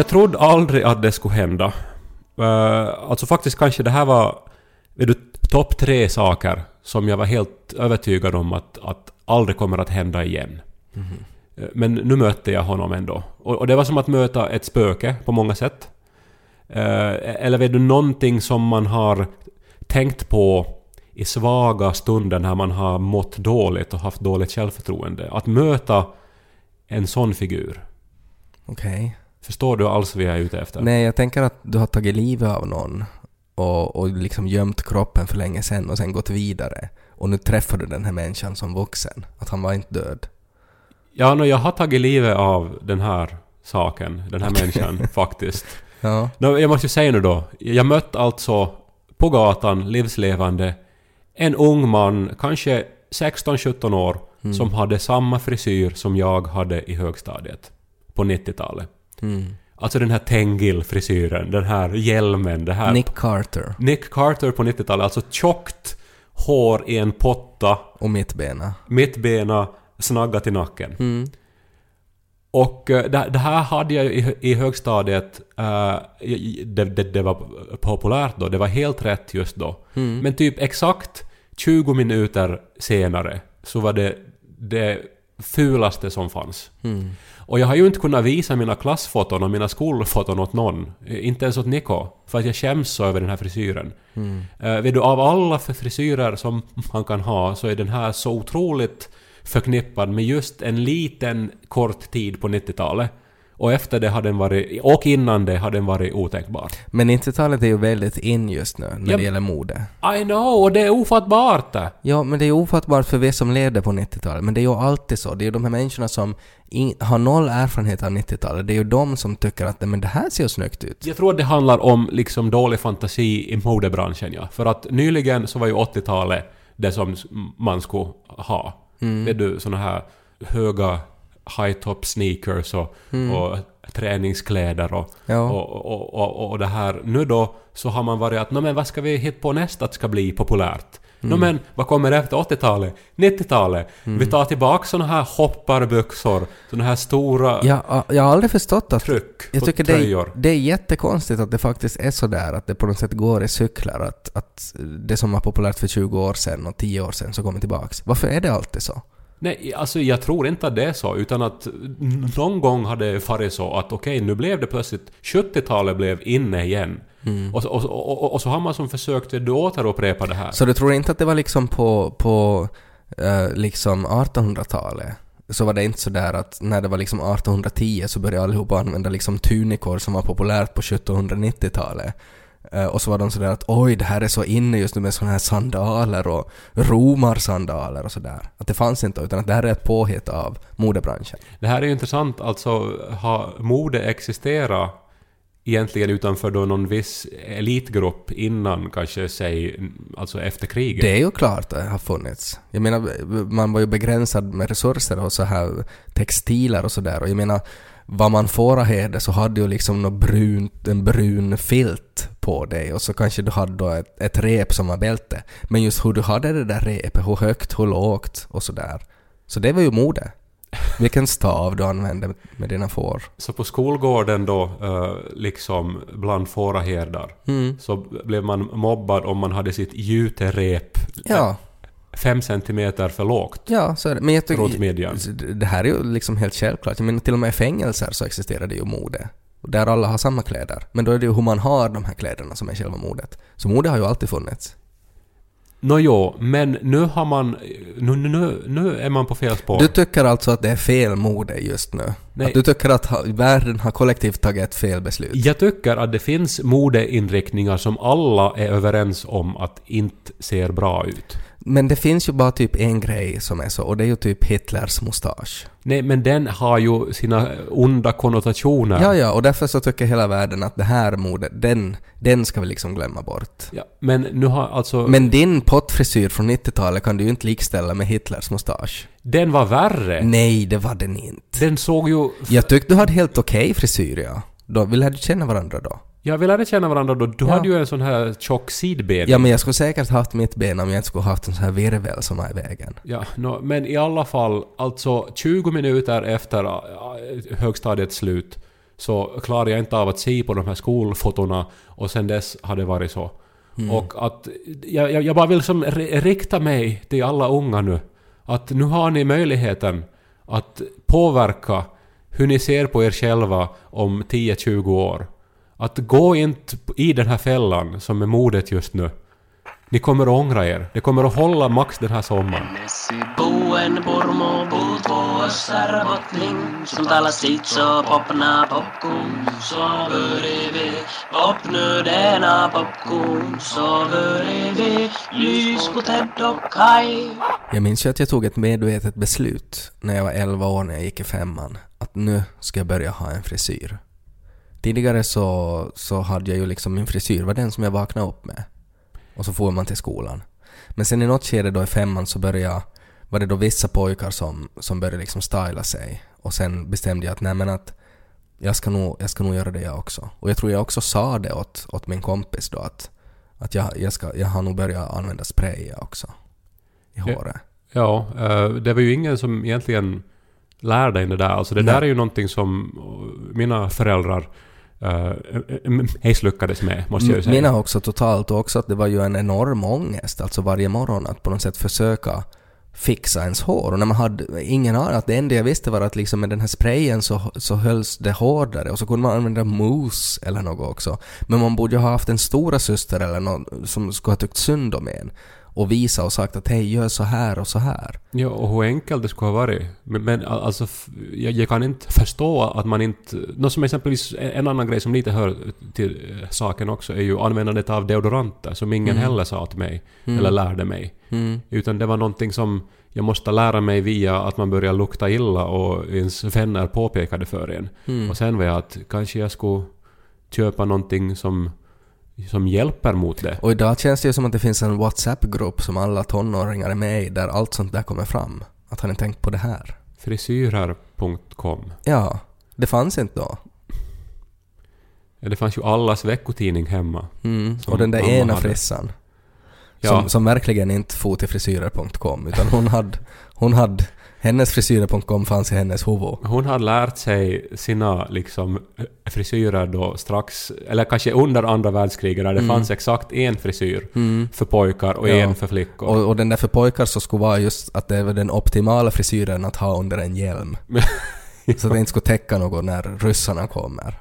Jag trodde aldrig att det skulle hända. Uh, alltså faktiskt kanske det här var du, topp tre saker som jag var helt övertygad om att, att aldrig kommer att hända igen. Mm. Men nu mötte jag honom ändå. Och, och, det var som att möta ett spöke på många sätt. Uh, eller vet du, någonting som man har tänkt på i svaga stunder när man har mått dåligt och haft dåligt självförtroende. Att möta en sån figur. Okej. Okay. Förstår du alls vad jag är ute efter? Nej, jag tänker att du har tagit livet av någon och, och liksom gömt kroppen för länge sedan och sen gått vidare. Och nu träffar du den här människan som vuxen. Att han var inte död. Ja, no, jag har tagit livet av den här saken, den här människan, faktiskt. Ja. No, jag måste ju säga nu då, jag mötte alltså på gatan, livslevande, en ung man, kanske 16-17 år, mm. som hade samma frisyr som jag hade i högstadiet på 90-talet. Mm. Alltså den här Tengil-frisyren, den här hjälmen, det här... Nick Carter. Nick Carter på 90-talet, alltså tjockt hår i en potta. Och mittbena. Mittbena, snaggat i nacken. Mm. Och uh, det, det, här hade jag i, i högstadiet, uh, det, det, det, var populärt då, det var helt rätt just då. Mm. Men typ exakt 20 minuter senare så var det det fulaste som fanns. Mm. Och jag har ju inte kunnat visa mina klassfoton och mina skolfoton åt någon. Inte ens åt Niko. För att jag skäms så över den här frisyren. Mm. Uh, vet du, av alla frisyrer som man kan ha så är den här så otroligt förknippad med just en liten kort tid på 90-talet. Och efter det har den varit, och innan det har den varit otänkbar. Men 90-talet är ju väldigt in just nu när ja, det gäller mode. I know, och det är ofattbart. Ja, men det är ofattbart för vi som levde på 90-talet. Men det är ju alltid så. Det är ju de här människorna som in, har noll erfarenhet av 90-talet. Det är ju de som tycker att men det här ser ju snyggt ut. Jag tror att det handlar om liksom dålig fantasi i modebranschen, ja. För att nyligen så var ju 80-talet det som man skulle ha. Mm. Vet du, såna här höga high-top sneakers och, mm. och träningskläder och, ja. och, och, och, och, det här. Nu då så har man varit att men vad ska vi hitta på nästa att ska bli populärt? Mm. Men vad kommer efter 80-talet? 90-talet? Mm. Vi tar tillbaka såna här hopparbyxor, såna här stora ja, Jag har aldrig förstått att... Tryck jag tycker det är, det är jättekonstigt att det faktiskt är så där att det på något sätt går i cyklar, att, att det som var populärt för 20 år sedan och 10 år sedan så kommer tillbaks. Varför är det alltid så? Nej, alltså jag tror inte att det är så, utan att någon gång har det varit så att okej, okay, nu blev det plötsligt... 70-talet blev inne igen. Mm. Och, och, och, och, så har man som försökt att återupprepa det här. Så du tror inte att det var liksom på, på uh, liksom 1800-talet? Så var det inte så där att när det var liksom 1810 så började allihopa använda liksom tunikor som var populärt på 1790-talet. Uh, och så var de sådär att oj, det här är så inne just nu med sådana här sandaler och romarsandaler och sådär. Att det fanns inte, utan att det här är ett påhitt av modebranschen. Det här är ju intressant, alltså har mode existerat egentligen utanför då någon viss elitgrupp innan kanske, säg, alltså efter kriget? Det är ju klart det har funnits. Jag menar, man var ju begränsad med resurser och så här textiler och sådär och jag menar, vad man får av heder så hade ju liksom något brunt, en brun filt på dig och så kanske du hade då ett, ett rep som var bälte. Men just hur du hade det där repet, hur högt, hur lågt och sådär. Så det var ju mode. Vilken stav du använde med dina får. Så på skolgården då, uh, liksom bland fåraherdar, mm. så blev man mobbad om man hade sitt juterep ja. Fem centimeter för lågt. Ja, så är det. Men jag tycker, runt midjan. Det här är ju liksom helt självklart. Jag menar till och med i fängelser så existerar det ju mode. Där alla har samma kläder. Men då är det ju hur man har de här kläderna som är själva modet. Så mode har ju alltid funnits. Nåjo, men nu har man... Nu, nu, nu är man på fel spår. Du tycker alltså att det är fel mode just nu? Nej. Att du tycker att världen har kollektivt tagit ett fel beslut? Jag tycker att det finns modeinriktningar som alla är överens om att inte ser bra ut. Men det finns ju bara typ en grej som är så, och det är ju typ Hitlers mustasch. Nej, men den har ju sina onda konnotationer. Ja, ja, och därför så tycker hela världen att det här modet, den, den ska vi liksom glömma bort. Ja, men nu har alltså... Men din pottfrisyr från 90-talet kan du ju inte likställa med Hitlers mustasch. Den var värre. Nej, det var den inte. Den såg ju... Jag tyckte du hade helt okej okay frisyr, ja. Då, vi lärde känna varandra då. Ja, vi lärde känna varandra då. Du ja. hade ju en sån här tjock sidben. Ja, men jag skulle säkert haft mitt ben om jag inte skulle haft en sån här virvel som var i vägen. Ja, no, men i alla fall, alltså 20 minuter efter äh, högstadiets slut så klarar jag inte av att se på de här skolfotona och sen dess har det varit så. Och att jag, jag, jag bara vill som ri- rikta mig till alla unga nu. Att nu har ni möjligheten att påverka hur ni ser på er själva om 10-20 år. Att gå inte i den här fällan som är modet just nu. Ni kommer att ångra er. Det kommer att hålla max den här sommaren. Messi buen purmo puutuossa botling Som talar sitt så popna popcorn Så börjar vi popnödena popcorn Så börjar vi lys på Ted och Kai Jag minns ju att jag tog ett medvetet beslut när jag var 11 år när jag gick i femman. Att nu ska jag börja ha en frisyr. Tidigare så, så hade jag ju liksom min frisyr var den som jag vaknade upp med. Och så får man till skolan. Men sen i något skede då i femman så började var det då vissa pojkar som, som började liksom styla sig. Och sen bestämde jag att nej men att jag ska nog, jag ska nog göra det jag också. Och jag tror jag också sa det åt, åt min kompis då att, att jag, jag, ska, jag har nog börjat använda spray jag också. I håret. Ja, eh, det var ju ingen som egentligen lär dig det där. Alltså det Nej. där är ju någonting som mina föräldrar uh, lyckades med, måste jag ju säga. Mina också totalt och också att det var ju en enorm ångest, alltså varje morgon att på något sätt försöka fixa ens hår. Och när man hade ingen aning, att det enda jag visste var att liksom med den här sprayen så, så hölls det hårdare och så kunde man använda mousse eller något också. Men man borde ju ha haft en stora syster eller någon som skulle ha tyckt synd om en och visa och sagt att hej, gör så här och så här. Ja, och hur enkelt det skulle ha varit. Men, men alltså, jag, jag kan inte förstå att man inte... Något som exempelvis, en annan grej som lite hör till eh, saken också är ju användandet av deodoranter som ingen heller sa till mig, eller lärde mig. Mm. Utan det var någonting som jag måste lära mig via att man börjar lukta illa och ens vänner påpekade för en. Mm. Och sen var jag att kanske jag skulle köpa någonting som, som hjälper mot det. Och idag känns det ju som att det finns en WhatsApp-grupp som alla tonåringar är med i där allt sånt där kommer fram. Att har ni tänkt på det här? Frisyrer.com. Ja, det fanns inte då. Ja, det fanns ju allas veckotidning hemma. Mm. Och den där ena hade. frissan. Ja. Som, som verkligen inte for till frisyrer.com utan hon hade, hon hade, hennes frisyrer.com fanns i hennes huvud. Hon hade lärt sig sina liksom frisyrer då strax, eller kanske under andra världskriget när det fanns exakt en frisyr för pojkar och Mm. Ja. en för flickor. Och, och den där för pojkar så skulle vara just att det var den optimala frisyren att ha under en hjälm. Så att det inte skulle täcka något när ryssarna kommer.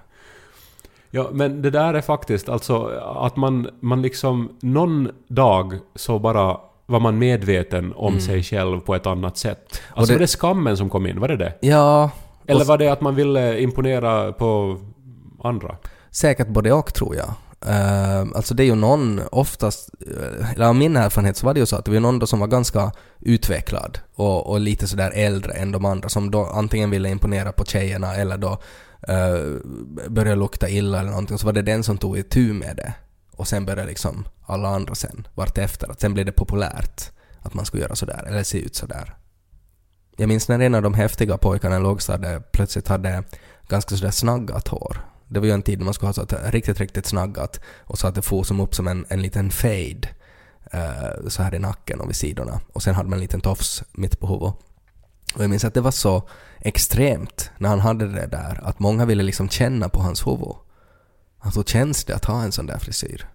Ja, men det där är faktiskt alltså att man, man liksom någon dag så bara var man medveten om sig själv på ett annat sätt. Alltså Mm. det- var det skammen som kom in? Var det det? Ja, Eller var det att man ville imponera på andra? säkert både och tror jag. Uh, alltså det är ju någon, oftast, uh, eller av min erfarenhet så var det ju så att det var någon då som var ganska utvecklad och, och lite sådär äldre än de andra som då antingen ville imponera på tjejerna eller då uh, började lukta illa eller någonting. Så var det den som tog itu med det. Och sen började liksom alla andra sen vartefter. Att sen blev det populärt att man skulle göra sådär eller se ut sådär. Jag minns när en av de häftiga pojkarna i lågstadiet plötsligt hade ganska sådär snaggat hår. Det var ju en tid när man skulle ha så att riktigt, riktigt snaggat och så att det for som upp som en, en liten fade eh, så här i nacken och vid sidorna. Och sen hade man en liten tofs mitt på huvudet. Och jag minns att det var så extremt när han hade det där att många ville liksom känna på hans huvud. Hur känns det att ha en sån där frisyr?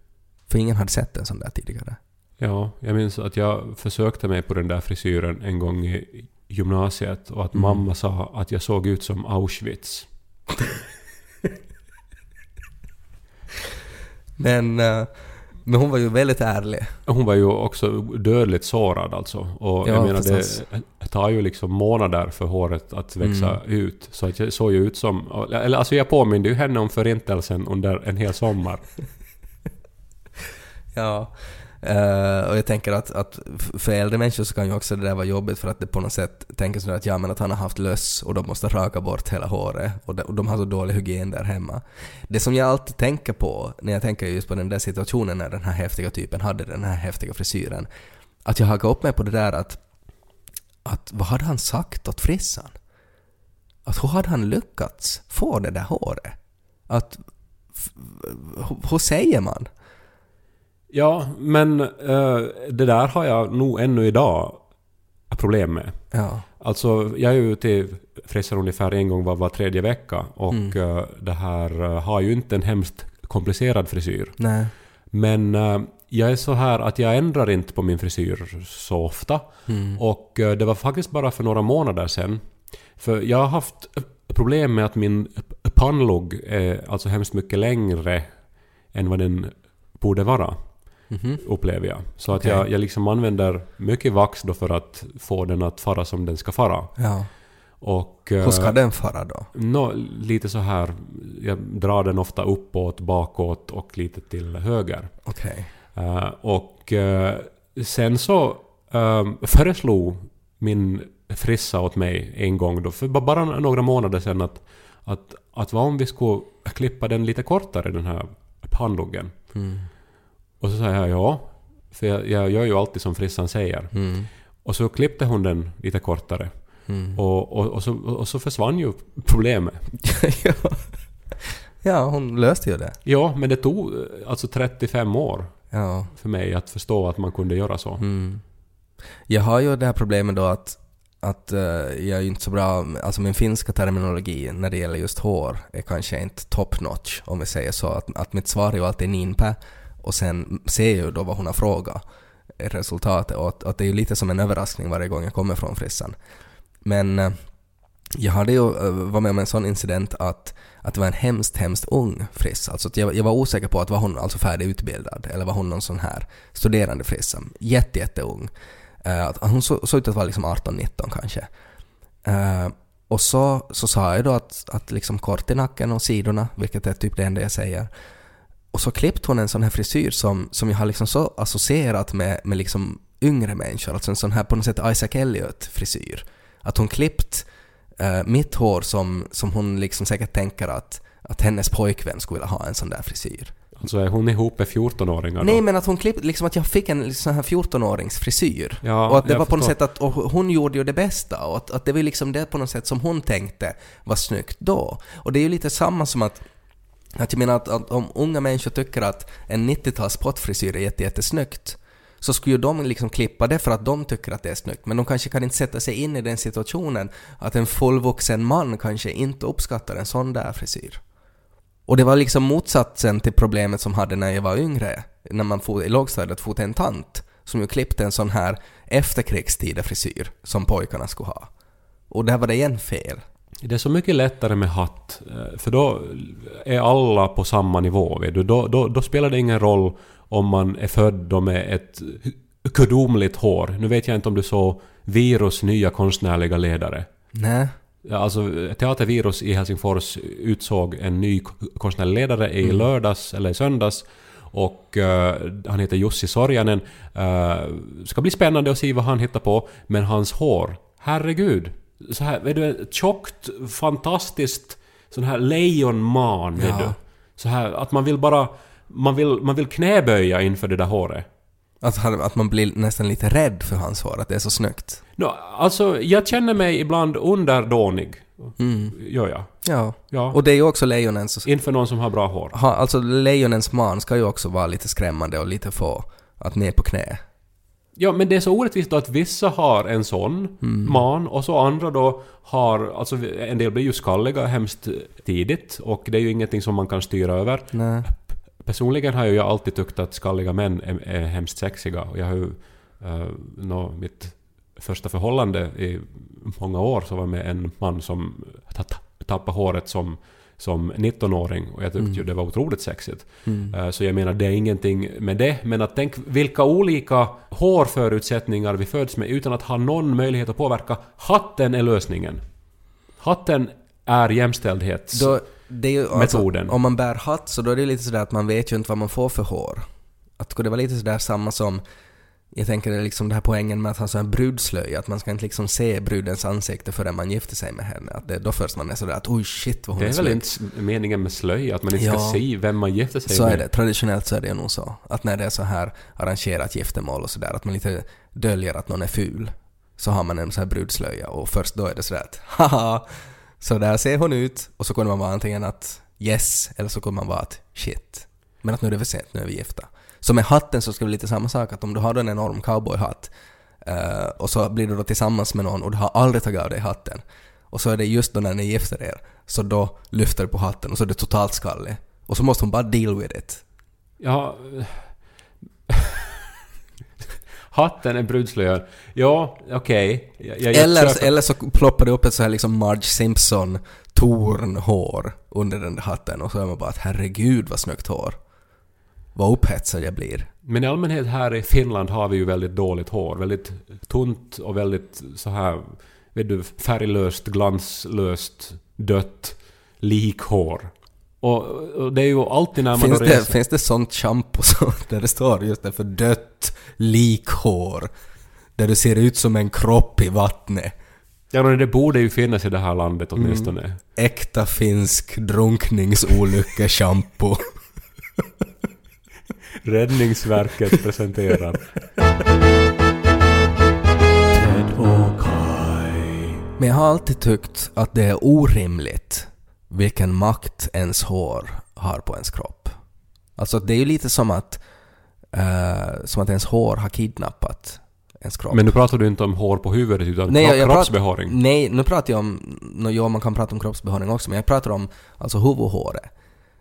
För ingen hade sett en sån där tidigare. Ja, jag minns att jag försökte mig på den där frisyren en gång i gymnasiet och att mamma sa att jag såg ut som Auschwitz. Men, eh, men hon var ju väldigt ärlig. Hon var ju också dödligt sårad alltså. Och Ja, jag menar förstås. det tar ju liksom månader för håret att växa ut. Så att jag såg ju ut som... Eller alltså jag påminde ju henne om förintelsen under en hel sommar. Ja. Uh, och jag tänker att, att för äldre människor så kan ju också det där vara jobbigt för att det på något sätt tänker sådär att ja men att han har haft löss och de måste raka bort hela håret och de, och de har så dålig hygien där hemma. Det som jag alltid tänker på när jag tänker just på den där situationen när den här häftiga typen hade den här häftiga frisyren, att jag hakar upp mig på det där att, att vad hade han sagt åt frissan? Att hur hade han lyckats få det där håret? Att, hur säger man? Ja, men eh, det där har jag nog ännu idag problem med. Ja. Alltså, jag är ju till frisör ungefär en gång var, var tredje vecka och Mm. eh, det här eh, har ju inte en hemskt komplicerad frisyr. Nej. Men eh, jag är så här att jag ändrar inte på min frisyr så ofta. Mm. Och det var faktiskt bara för några månader sedan. För jag har haft problem med att min pannlugg är alltså hemskt mycket längre än vad den borde vara, Mhm. upplever jag. Så att Okej. jag, jag liksom använder mycket vax då för att få den att fara som den ska fara. Ja. Och... eh, Hur ska den fara då? Nå, lite så här, jag drar den ofta uppåt, bakåt och lite till höger. Okej. Eh, och eh, sen så eh, föreslog min frissa åt mig en gång då, för ba- bara några månader sedan att, att, att vad om vi skulle klippa den lite kortare, den här pannluggen? Mm. Och så sa jag ja, för jag, jag gör ju alltid som frissan säger. Mm. Och så klippte hon den lite kortare. Mm. Och, och, och, så, och så försvann ju problemet. ja. ja, hon löste ju det. Ja, men det tog alltså 35 år Ja. för mig att förstå att man kunde göra så. Mm. Jag har ju det här problemet då att, att eh, jag är ju inte så bra, alltså min finska terminologi när det gäller just hår är kanske inte top notch om vi säger så. Att, att mitt svar är ju alltid ninpä och sen ser jag ju då vad hon har frågat resultatet och att, att det är ju lite som en överraskning varje gång jag kommer från frissan. Men eh, jag hade ju eh, varit med om en sån incident att, att det var en hemskt, hemskt ung frissa. Alltså att jag, jag var osäker på att var hon alltså färdigutbildad eller var hon någon sån här studerande frissa. Jätte, jätteung. Uh, eh, hon hon så- såg ut att vara liksom 18-19 kanske. Uh, och så, så sa jag då att, att liksom kort i nacken och sidorna, vilket är typ det enda jag säger. Och så klippte hon en sån här frisyr som, som jag har liksom så associerat med, med liksom yngre människor, alltså en sån här på något sätt Isaac Elliot-frisyr. Att hon klippt eh, mitt hår som, som hon liksom säkert tänker att, att hennes pojkvän skulle vilja ha en sån där frisyr. Alltså är hon ihop med 14-åringar då? Nej men att hon klippte, liksom att jag fick en liksom sån här 14-årings frisyr. Ja, och att det var på något sätt att hon gjorde ju det bästa och att, att det var liksom det på något sätt som hon tänkte var snyggt då. Och det är ju lite samma som att att jag menar att, att om unga människor tycker att en 90-tals pottfrisyr är jätte, jättesnyggt så skulle ju de liksom klippa det för att de tycker att det är snyggt. Men de kanske kan inte sätta sig in i den situationen att en fullvuxen man kanske inte uppskattar en sån där frisyr. Och det var liksom motsatsen till problemet som hade när jag var yngre, när man for, i lågstadiet for till en tant som ju klippte en sån här efterkrigstida frisyr som pojkarna skulle ha. Och där var det igen fel. Det är så mycket lättare med hatt, eh, för då är alla på samma nivå. Vet du? Då, då, då spelar det ingen roll om man är född med ett gudomligt hår. Nu vet jag inte om du såg Virus nya konstnärliga ledare. Nej. Alltså Teatervirus i Helsingfors utsåg en ny konstnärlig ledare i lördags eller i söndags. Och eh, han heter Jussi Sorjanen. Uh, ska bli spännande att se vad han hittar på. Men hans hår, herregud. Så här, vet du, ett tjockt, fantastiskt sån här lejonman. Vet Ja. du. Så här att man vill bara... Man vill, man vill knäböja inför det där håret. Att, han, att man blir nästan lite rädd för hans hår, att det är så snyggt. No, alltså, jag känner mig ibland underdånig. Mm. Gör jag. Ja. Ja. Och det är ju också lejonens... Inför någon som har bra hår. Ha, alltså lejonens man ska ju också vara lite skrämmande och lite få att ner på knä. Ja, men det är så orättvist då att vissa har en sån man och så andra då har... Alltså en del blir ju skalliga hemskt tidigt och det är ju ingenting som man kan styra över. Nej. Personligen har jag alltid tyckt att skalliga män är, är hemskt sexiga och jag har ju... Uh, nå, mitt första förhållande i många år så var med en man som ta- ta- tappade håret som, som 19-åring och jag tyckte ju det var otroligt sexigt. Mm. Eh, Så jag menar, det är ingenting med det. Men att tänk vilka olika hårförutsättningar vi föds med utan att ha någon möjlighet att påverka. Hatten är lösningen. Hatten är jämställdhets... Då, det är ju, alltså, om man bär hatt så då är det lite sådär att man vet ju inte vad man får för hår. Att det vara lite sådär samma som jag tänker det är liksom den här poängen med att ha sån här brudslöja, att man ska inte liksom se brudens ansikte förrän man gifter sig med henne. Att det, då först man är sådär att oj shit vad hon det är, är väl inte meningen med slöja, att man inte Ja. ska se vem man gifter sig Så med. är det. Traditionellt så är det nog så. Att när det är så här arrangerat giftermål och sådär, att man lite döljer att någon är ful. Så har man en sån här brudslöja och först då är det sådär att haha, så där ser hon ut. Och så kunde man vara antingen att yes, eller så kunde man vara att shit. Men att nu är det för sent, nu är vi gifta. Så med hatten så ska det bli lite samma sak, att om du har en enorm cowboyhatt eh, och så blir du då tillsammans med någon och du har aldrig tagit av dig hatten. Och så är det just då när ni gifter er, så då lyfter du på hatten och så är du totalt skallig. Och så måste hon bara deal with it. Ja... Hatten är brudslöjor. Ja, okej. Jag Eller, eller så ploppar det upp ett så här liksom Marge Simpson tornhår under den där hatten och så är man bara att herregud vad snyggt hår. Vad upphetsad jag blir. Men i allmänhet här i Finland har vi ju väldigt dåligt hår. Väldigt tunt och väldigt så här, vet du, färglöst, glanslöst, dött likhår. Och, och det är ju alltid när man Finns det, reser... finns det sånt shampoo så, där det står just det för dött likhår? Där du ser ut som en kropp i vattnet. Ja, men det borde ju finnas i det här landet Mm. åtminstone. Äkta finsk drunkningsolycka-shampoo. Räddningsverket presenterar. Men jag har alltid tyckt att det är orimligt vilken makt ens hår har på ens kropp. Alltså det är ju lite som att, eh, som att ens hår har kidnappat ens kropp. Men nu pratar du inte om hår på huvudet utan Nej, jag, kro- jag kroppsbehåring. Nej, nu pratar jag om... No, ja, man kan prata om kroppsbehåring också, men jag pratar om alltså huvudhåret.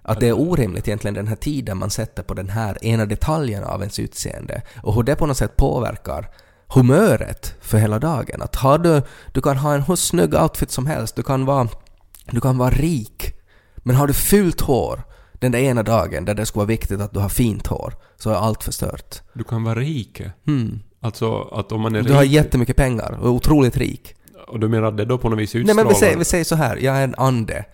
Att det är orimligt egentligen den här tiden man sätter på den här ena detaljen av ens utseende och hur det på något sätt påverkar humöret för hela dagen. Att har du, du kan ha en hur snygg outfit som helst, du kan vara, du kan vara rik, men har du fult hår den där ena dagen där det skulle vara viktigt att du har fint hår, så är allt förstört. Du kan vara rik. Hmm. Alltså att om man är Du har rik... jättemycket pengar och är otroligt rik. Och du menar att det då på något vis Nej utstrålar... men vi säger, vi säger så här, jag är en ande.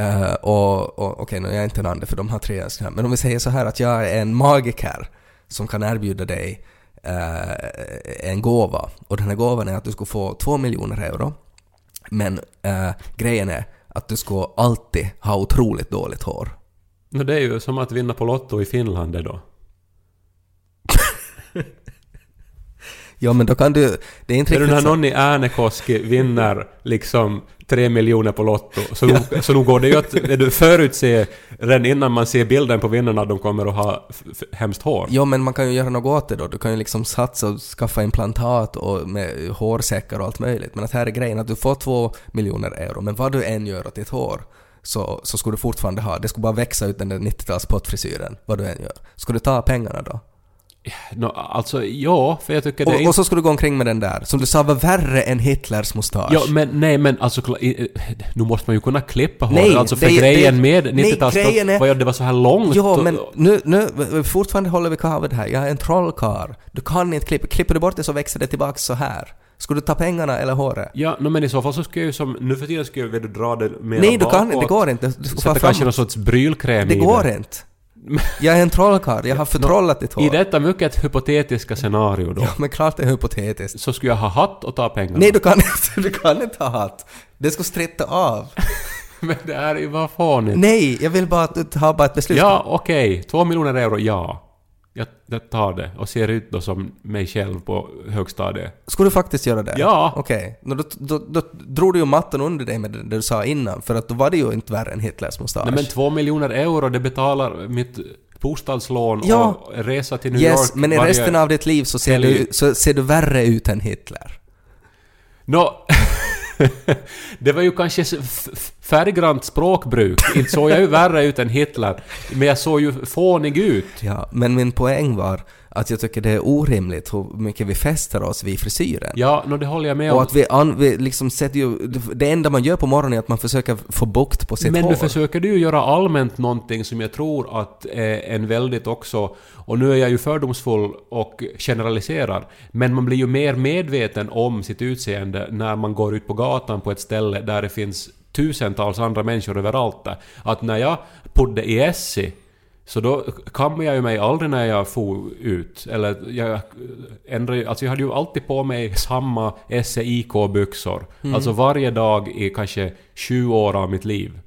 Uh, och, och okej, nu är jag inte en ande för de har tre önskningar. Men om vi säger så här att jag är en magiker som kan erbjuda dig uh, en gåva. Och den här gåvan är att du ska få två miljoner euro. Men uh, grejen är att du ska alltid ha otroligt dåligt hår. Men det är ju som att vinna på Lotto i Finland det då. Ja men då kan du... Det är inte Är du riktigt när någon i Äänekoski vinner liksom tre miljoner på Lotto, så, nog, så nog går det ju att är du förutse redan innan man ser bilden på vinnarna att de kommer att ha hemskt hår. Jo men man kan ju göra något åt det då. Du kan ju liksom satsa och skaffa implantat och med hårsäckar och allt möjligt. Men att här är grejen att du får två miljoner euro, men vad du än gör åt ditt hår så, så skulle du fortfarande ha, det skulle bara växa ut den där 90-tals pottfrisyren, vad du än gör. Ska du ta pengarna då? Nå, alltså, ja, för jag tycker det är Och, inte... och så ska du gå omkring med den där, som du sa var värre än Hitlers mustasch. Ja, men nej, men alltså i- nu måste man ju kunna klippa håret. Nej, alltså för det- grejen det- med nej, 90-tals grejen är- var ju det var så här långt. Ja, men nu, nu, fortfarande håller vi det här. Jag är en trollkarl. Du kan inte klippa. Klipper du bort det så växer det tillbaks så här. Ska du ta pengarna eller håret? Ja, no, men i så fall så skulle jag ju som... Nu för tiden skulle jag vilja dra det mer Nej, du kan bakåt. inte. Det går inte. Du ska Sätta kanske någon sorts brylkräm Det i går det. inte. Jag är en trollkarl. Jag har förtrollat ditt hår. I detta mycket hypotetiska scenario då, Ja, men klart det är hypotetiskt. så skulle jag ha hatt och ta pengarna. Nej, du kan inte. Du kan inte ha hatt. Det ska stritta av. Men det här är ju vad fånigt. Nej, jag vill bara att du tar bara ett beslut. Ja, okej. Två miljoner euro, ja. Jag, jag tar det och ser ut då som mig själv på högstadiet. Ska du faktiskt göra det? Ja. Okej. Nå, Då, då, då drog du ju mattan under dig med det, du sa innan, för att då var det ju inte värre än Hitlers mustasch. Nej men två miljoner euro, det betalar mitt bostadslån Ja. och resa till New Yes, York men i resten av ditt liv så ser, du, så ser du värre ut än Hitler. Nå... det var ju kanske färggrant språkbruk. Inte såg jag ju värre ut än Hitler. Men jag såg ju fånig ut. Ja, men min poäng var att jag tycker det är orimligt hur mycket vi fäster oss vid frisyren. Ja, nå det håller jag med om. Och att vi, an, vi liksom sätter ju... Det enda man gör på morgonen är att man försöker få bukt på sitt Men hår. nu försöker du ju göra allmänt någonting som jag tror att är en väldigt också... Och nu är jag ju fördomsfull och generaliserar. Men man blir ju mer medveten om sitt utseende när man går ut på gatan på ett ställe där det finns tusentals andra människor överallt där. Att när jag podde i Essie så då kammade jag ju mig aldrig när jag for ut. Eller jag ändrade ju- Alltså jag hade ju alltid på mig samma SEIK-byxor. Alltså varje dag i kanske 20 år av mitt liv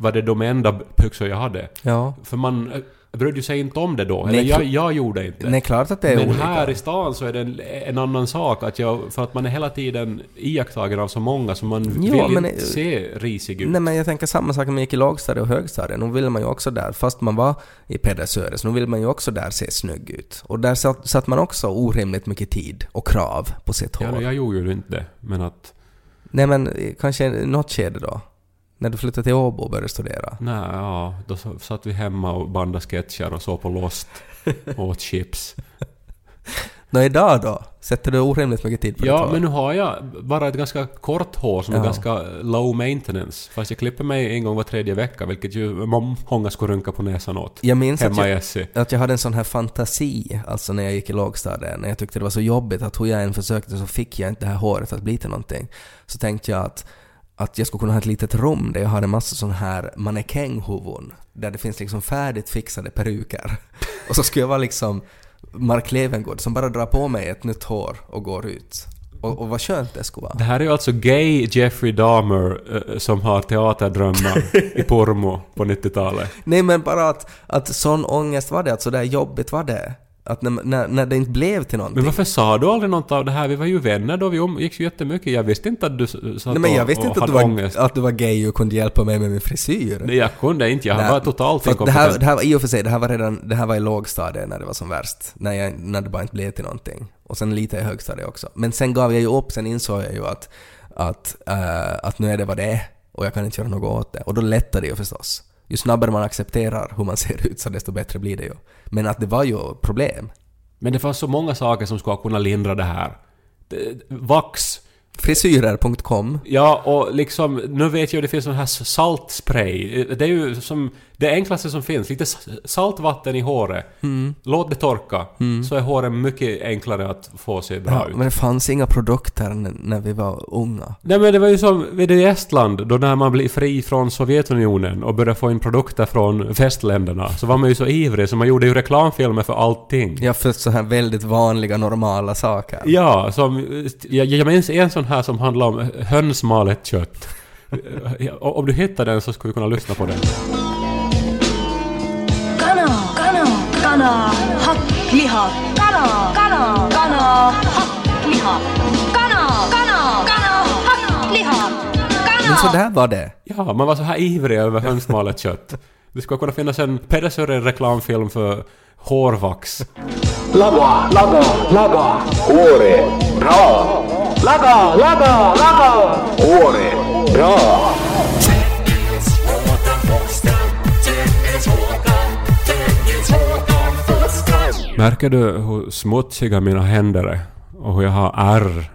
var det de enda byxor jag hade. Ja. För man... brydde sig inte om det då. Nej, Eller jag, kl- jag gjorde inte. Nej, klart att det är Men olika. här i stan så är det en, en annan sak. Att jag, för att man är hela tiden iakttagen av så många så man Ja, vill men- inte se risig ut. Nej men jag tänker samma sak när man gick i lågstadiet och högstadiet. Nu ville man ju också där, fast man var i Pedersöre, så nu vill man ju också där se snygg ut. Och där satt, satt man också orimligt mycket tid och krav på sitt ja, hår. no, jag gjorde ju inte det. Men att... Nej men eh, kanske något skede då? När du flyttade till Åbo och började studera? Nej, ja, då satt vi hemma och bandade sketcher och såg på Lost och åt chips. Nå idag då? Sätter du orimligt mycket tid på Ja, hår? men nu har jag bara ett ganska kort hår som är Ja. ganska low maintenance. Fast jag klipper mig en gång var tredje vecka, vilket ju må- många skulle runka på näsan åt. Jag minns att Hemma i jag, Essie. att jag hade en sån här fantasi, alltså när jag gick i lågstadiet, när jag tyckte det var så jobbigt att hur jag än försökte så fick jag inte det här håret att bli till någonting. Så tänkte jag att, att jag skulle kunna ha ett litet rum där jag har en massa sån här mannekänghuvuden, där det finns liksom färdigt fixade peruker. Och så skulle jag vara liksom Mark Levengood som bara drar på mig ett nytt hår och går ut. Och, och vad skönt det skulle vara. Det här är ju alltså gay Jeffrey Dahmer eh, som har teaterdrömmar i Pormo på 90-talet. Nej men bara att, att sån ångest var det, att så där jobbigt var det. Att när, när, när det inte blev till någonting. Men varför sa du aldrig något av det här? Vi var ju vänner då, vi umgicks ju jättemycket. Jag visste inte att du satt Nej men jag och- visste inte att du, var, ångest. att du var gay och kunde hjälpa mig med min frisyr. Nej, jag kunde inte. Jag Nej, var totalt att det här, inkompetent. det här var i och för sig, det här var redan, det här var i lågstadiet när det var som värst. När, jag, när det bara inte blev till någonting. Och sen lite i högstadiet också. Men sen gav jag ju upp, sen insåg jag ju att, att, eh, att nu är det vad det är. Och jag kan inte göra något åt det. Och då lättar det ju förstås. Ju snabbare man accepterar hur man ser ut så desto bättre blir det ju. Men att det var ju problem. Men det fanns så många saker som skulle kunna lindra det här. Vax. Frisyrer.com Ja, och liksom, nu vet jag att det finns sån här saltspray. Det är ju som det enklaste som finns. Lite saltvatten i håret. Mm. Låt det torka. Så är håret mycket enklare att få se bra Ja, ut. men det fanns inga produkter när vi var unga. Nej men det var ju som vid i Estland, då när man blev fri från Sovjetunionen och började få in produkter från västländerna, så var man ju så ivrig så man gjorde ju reklamfilmer för allting. Jag för så här väldigt vanliga, normala saker. Ja, som... Jag, jag minns en sån här som handlar om hönsmalet kött. Om du hittar den så skulle vi kunna lyssna på den. kana, kana, kana, hakkliha, kana, kana, kana, hakkliha, kana, kana, kana, hakkliha, Men så kana. där var det. Ja, man var så här ivrig över hönsmalet kött. Det skulle kunna finnas en Pedersöre reklamfilm för hårvax. Laga, laga, laga, ore, bra. Laga, ore, bra. Märker du hur smutsiga mina händer är? Och hur jag har ärr?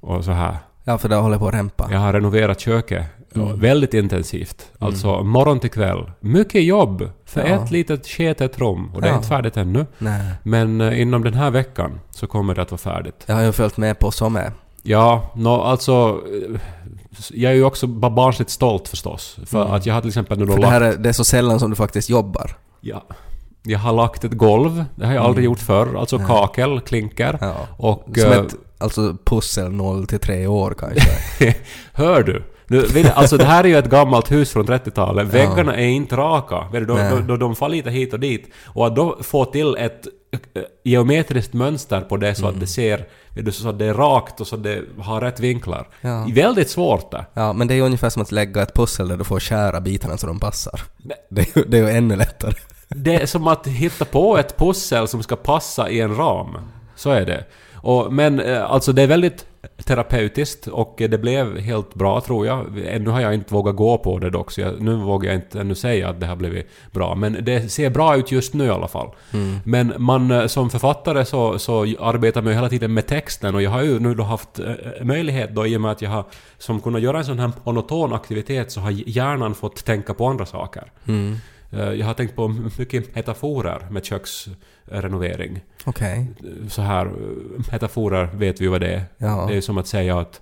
Och så här. Ja, för det håller på att rempa. Jag har renoverat köket väldigt intensivt. Alltså morgon till kväll. Mycket jobb för Ja. ett litet sketet rum. Och det är Ja. inte färdigt ännu. Nej. Men eh, inom den här veckan så kommer det att vara färdigt. Jag har ju följt med på som är. Ja, nå alltså... eh, Jag är ju också bara barnsligt stolt förstås. För Mm. att jag har till exempel nu då För det här är, det är så sällan som du faktiskt jobbar. Ja. Jag har lagt ett golv. Det har jag aldrig gjort förr. Alltså kakel, klinker. Ja. Och... Som eh, ett alltså pussel 0 till 3 år kanske. Hör du? Nu, alltså det här är ju ett gammalt hus från 30-talet. Väggarna är inte raka. De, de, de, de far lite hit och dit. Och att då få till ett eh, geometriskt mönster på det så Mm. att det ser... Så att det är rakt och så att det har rätt vinklar. Ja. Väldigt svårt det. Ja, men det är ungefär som att lägga ett pussel där du får skära bitarna så de passar. Nej. Det är ju, det är ju ännu lättare. Det är som att hitta på ett pussel som ska passa i en ram. Så är det. Och, men eh, alltså det är väldigt terapeutiskt och det blev helt bra tror jag. Ännu har jag inte vågat gå på det dock, så jag, nu vågar jag inte ännu säga att det har blivit bra. Men det ser bra ut just nu i alla fall. Men man eh, som författare så, så arbetar man ju hela tiden med texten och jag har ju nu då haft eh, möjlighet då i och med att jag har som kunnat göra en sån här monoton aktivitet så har hjärnan fått tänka på andra saker. Eh, Jag har tänkt på mycket metaforer med köksrenovering. Okej. Så här, eh, metaforer vet vi ju vad det är. Ja. Det är som att säga att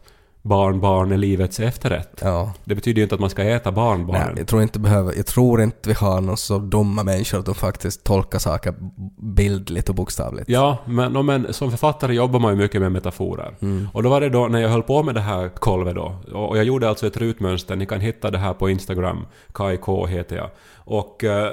barnbarn är livets efterrätt. Ja. Det betyder ju inte att man ska äta barnbarnen. Nej, jag tror inte behöver, jag tror inte vi har några så dumma människor att de faktiskt tolkar saker bildligt och bokstavligt. Ja, men, no, men som författare jobbar man ju mycket med metaforer. Och då var det då när jag höll på med det här kolvet då, och och jag gjorde alltså ett rutmönster, ni kan hitta det här på Instagram, KIK heter jag. Och eh,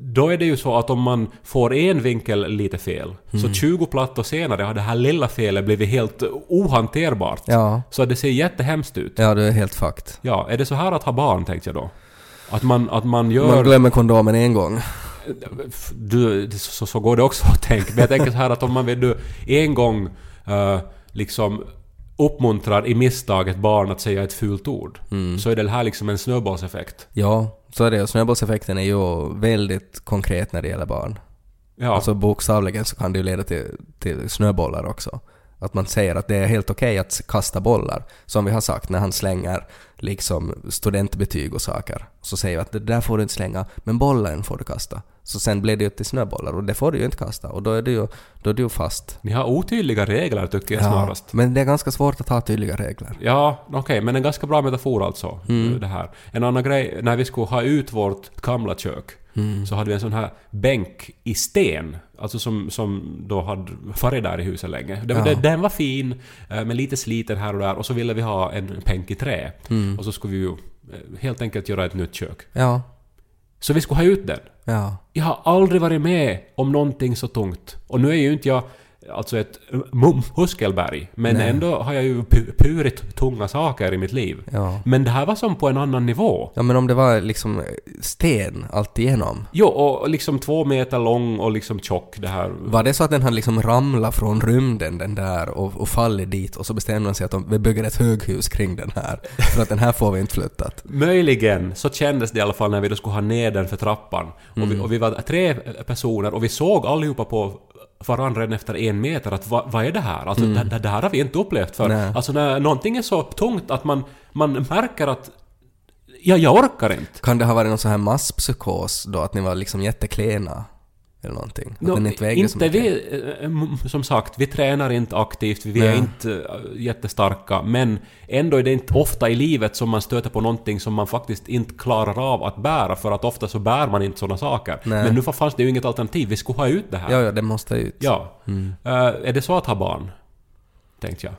då är det ju så att om man får en vinkel lite fel, så 20 plattor senare har det här lilla felet blivit helt ohanterbart. Ja, Så det ser jättehemskt ut. ja det är helt fakt. Ja, är det så här att ha barn tänkte jag då? Att man, att man gör... Man glömmer kondomen en gång. du, så, så går det också att tänka. Men jag tänker så här att om man vill du en gång eh, liksom uppmuntrar i misstag ett barn att säga ett fult ord, så är det här liksom en snöbollseffekt. Ja, så är det. Och snöbollseffekten är ju väldigt konkret när det gäller barn. Ja, Alltså bokstavligen så kan det ju leda till, till snöbollar också. Att man säger att det är helt okej att kasta bollar. Som vi har sagt när han slänger liksom studentbetyg och saker. Så säger vi att det där får du inte slänga, men bollen får du kasta. Så sen blir det ju till snöbollar och det får du ju inte kasta. Och då är det ju, då är ju fast. ni har otydliga regler tycker jag snarast. men det är ganska svårt att ha tydliga regler. Ja, okej, men en ganska bra metafor alltså. Det här. En annan grej, när vi skulle ha ut vårt gamla kök så hade vi en sån här bänk i sten. Alltså som, som då hade varit där i huset länge. Den, Ja. den, den var fin, eh, men lite sliten här och där. Och så ville vi ha en bänk i trä. Och så skulle vi ju eh, helt enkelt göra ett nytt kök. Ja, Så vi skulle ha ut den. ja. Jag har aldrig varit med om någonting så tungt. Och nu är ju inte jag alltså ett mu- muskelberg, men Nej. ändå har jag ju pu- purit tunga saker i mitt liv. Ja. Men det här var som på en annan nivå. Ja men om det var liksom sten alltigenom. Jo, och liksom två meter lång och liksom tjock det här. Var det så att den hade liksom ramlat från rymden den där och, och fallit dit och så bestämde de sig att de, vi bygger ett höghus kring den här. För att den här får vi inte flyttat. Möjligen så kändes det i alla fall när vi då skulle ha ner den för trappan. Och, Mm. vi, och vi var tre personer och vi såg allihopa på varandra efter en meter att vad, vad är det här? Alltså det, det, det här har vi inte upplevt förr. Mm. Nej. Alltså när någonting är så tungt att man, man märker att ja, jag orkar inte. Kan det ha varit någon sån här masspsykos då att ni var liksom jätteklena? Eller någonting? Den inte inte vi, eh, som sagt, vi tränar inte aktivt, vi är Nej. inte eh, jättestarka, men ändå är det inte ofta i livet som man stöter på någonting som man faktiskt inte klarar av att bära, för att ofta så bär man inte sådana saker. Nej. Men nu fanns det ju inget alternativ, vi skulle ha ut det här. Ja, ja, det måste ut. Ja. Eh, är det så att ha barn? Tänkte jag.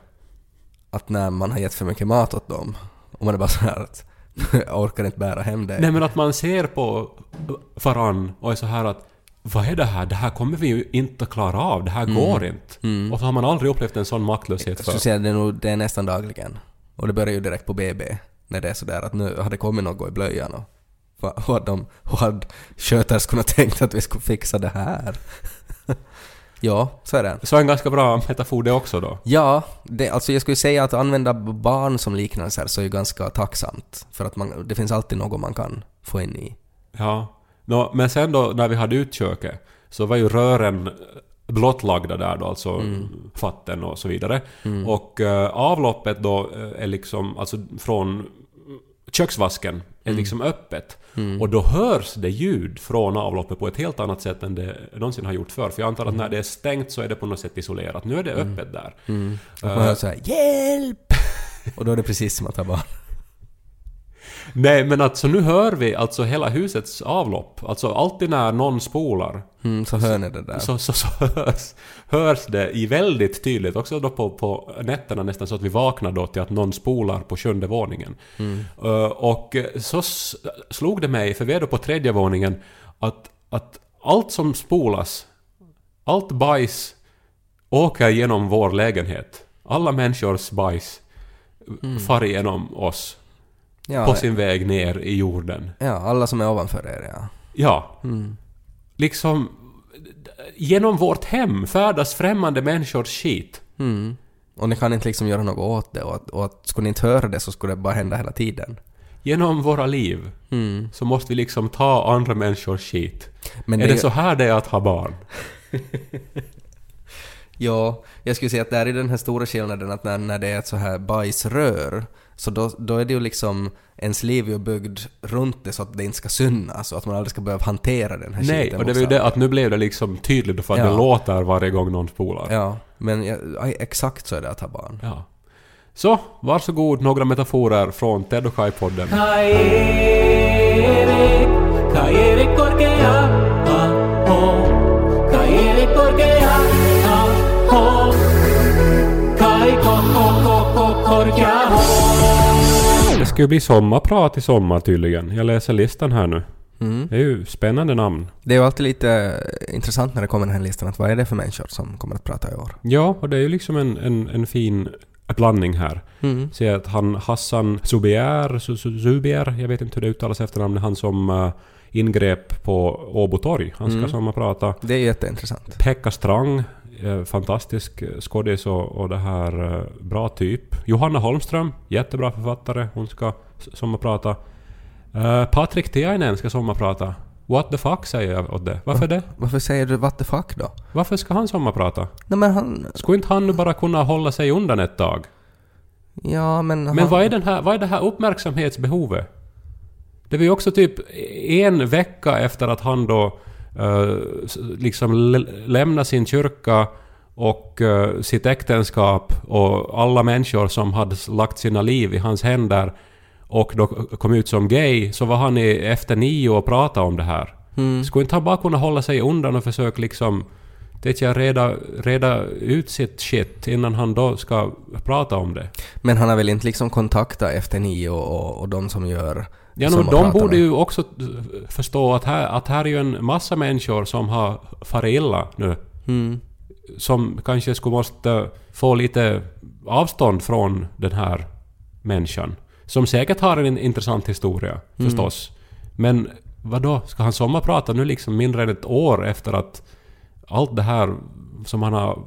Att när man har gett för mycket mat åt dem, och man är bara så här att jag orkar inte bära hem det. Nej men att man ser på varann och är så här att vad är det här? Det här kommer vi ju inte klara av. Det här Mm. går inte. Och så har man aldrig upplevt en sån maktlöshet Jag skulle för. säga det är, nog, det är nästan dagligen. Och det börjar ju direkt på BB. När det är sådär att nu har det kommit något i blöjan och vad de, hade sköterskorna tänkt att vi skulle fixa det här? ja, så är det. Så en ganska bra metafor det också då. Ja, det, alltså jag skulle säga att använda barn som liknelse här så är ju ganska tacksamt. För att man, det finns alltid något man kan få in i. Ja. Nå, men sen då när vi hade ut köket så var ju rören blottlagda där då, alltså fatten och så vidare. Och eh, avloppet då eh, är liksom, alltså från köksvasken är liksom öppet. Och då hörs det ljud från avloppet på ett helt annat sätt än det någonsin har gjort förr. För jag antar att när det är stängt så är det på något sätt isolerat. Nu är det öppet där. Och man hör såhär ”Hjälp!” Och då är det precis som att ha barn. Nej men alltså nu hör vi alltså hela husets avlopp. Alltså alltid när någon spolar Mm, så hör ni det där. så, så, så hörs, hörs det i väldigt tydligt, också då på, på nätterna nästan så att vi vaknar då till att någon spolar på sjunde våningen. Uh, och så slog det mig, för vi är då på tredje våningen, att, att allt som spolas, allt bajs åker genom vår lägenhet. Alla människors bajs far igenom oss Ja, på sin väg ner i jorden. ja, alla som är ovanför er ja. Ja. Liksom... Genom vårt hem färdas främmande människors skit. Mm. Och ni kan inte liksom göra något åt det och att, och att skulle ni inte höra det så skulle det bara hända hela tiden. Genom våra liv Mm. så måste vi liksom ta andra människors skit. Men är det- det så här det är att ha barn? Ja, jag skulle säga att det är den här stora skillnaden att när, när det är ett så här bajsrör så då, då är det ju liksom ens liv är ju byggd runt det så att det inte ska synas och att man aldrig ska behöva hantera den här Nej, skiten. och det var ju det att nu blev det liksom tydligt för att Ja. det låter varje gång någon spolar. Ja, men ja, exakt så är det att ha barn. Ja. Så, varsågod några metaforer från Ted och Kai-podden. Kai-Erik, ska ju bli sommarprat i sommar tydligen. Jag läser listan här nu. Mm. Det är ju spännande namn. Det är ju alltid lite intressant när det kommer den här listan, att vad är det för människor som kommer att prata i år? Ja, och det är ju liksom en, en, en fin blandning här. Mm. Ser att han Hassan Zu- Zubier, jag vet inte hur det uttalas efternamnet, han som uh, ingrep på Åbo torg. Han ska Mm. sommarprata. Det är jätteintressant. Pekka Strang, fantastisk eh, skådis och, och det här eh, bra typ. Johanna Holmström, jättebra författare, hon ska sommarprata. Uh, Patrik Tiainen ska sommarprata. What the fuck säger jag åt det. Varför det? Varför säger du what the fuck då? Varför ska han sommarprata? Nej men han... Skulle inte han nu bara kunna hålla sig undan ett tag? Ja men... Men han, vad är, den här, vad är det här uppmärksamhetsbehovet? Det var ju också typ en vecka efter att han då liksom lä- lämnade sin kyrka och eh, sitt äktenskap och alla människor som hade lagt sina liv i hans händer och då kom ut som gay, så var han i, efter nio och pratade om det här. Mm. Skulle inte han bara kunna hålla sig undan och försöka liksom det jag reda, reda ut sitt shit innan han då ska prata om det? Men han har väl inte liksom kontaktat efter nio och, och, de som gör Ja, no, de borde ju också förstå att här, att här är ju en massa människor som har farit illa nu. Mm. Som kanske skulle måste få lite avstånd från den här människan. Som säkert har en intressant historia, förstås. Men vad då Ska han sommarprata nu liksom mindre än ett år efter att allt det här som han har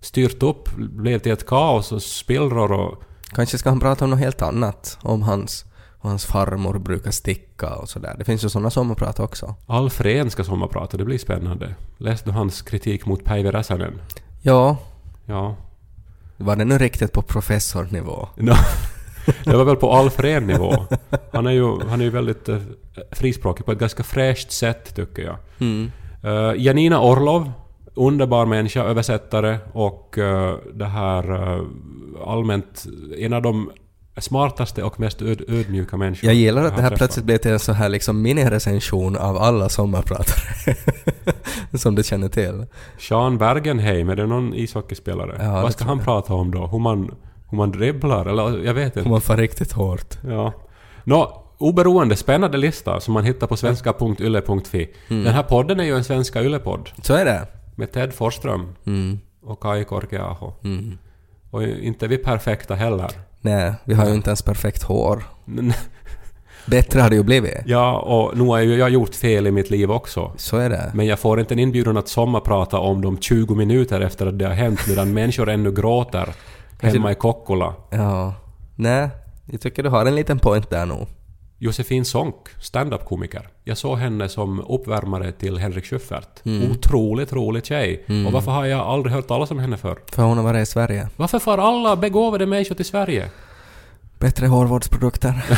styrt upp blev till ett kaos och spillror och Kanske ska han prata om något helt annat? Om hans, om hans farmor brukar sticka och sådär. Det finns ju sådana sommarprat också. Alfred ska sommarprata, det blir spännande. Läste du hans kritik mot Päivi Räsänen? Ja, Ja. var det nu riktigt på professornivå? No. Det var väl på Alfred-nivå. Han är ju, han är ju väldigt uh, frispråkig på ett ganska fräscht sätt, tycker jag. Mm. Uh, Janina Orlov, underbar människa, översättare och uh, det här uh, allmänt en av de smartaste och mest öd, ödmjuka människor Jag gillar att det här träffat. plötsligt blev till en så här liksom mini-recension av alla sommarpratare. som du känner till. Sean Bergenheim, är det någon ishockeyspelare? Ja, Vad ska han jag. prata om då? Hur man, hur man dribblar? Eller jag vet inte. Om man får riktigt hårt. Ja. Nå, oberoende, spännande lista som man hittar på svenska.yle.fi. Mm. Den här podden är ju en svenska yle-podd. Så är det. Med Ted Forsström Mm. och Kai Korkeaho. Mm. Och inte är vi perfekta heller. Nej, vi har ju inte ens perfekt hår. Bättre hade ju blivit. Ja, och nu har ju jag gjort fel i mitt liv också. Så är det. Men jag får inte en inbjudan att sommarprata om dem 20 minuter efter att det har hänt medan människor ännu gråter hemma i Kokkola. Ja. Nej, jag tycker du har en liten point där nog. Josefin Sonck, stand-up-komiker. Jag såg henne som uppvärmare till Henrik Schyffert. Mm. Otroligt rolig tjej. Och varför har jag aldrig hört talas om henne för? För hon har varit i Sverige. Varför får alla begåvade människor till Sverige? Bättre hårvårdsprodukter.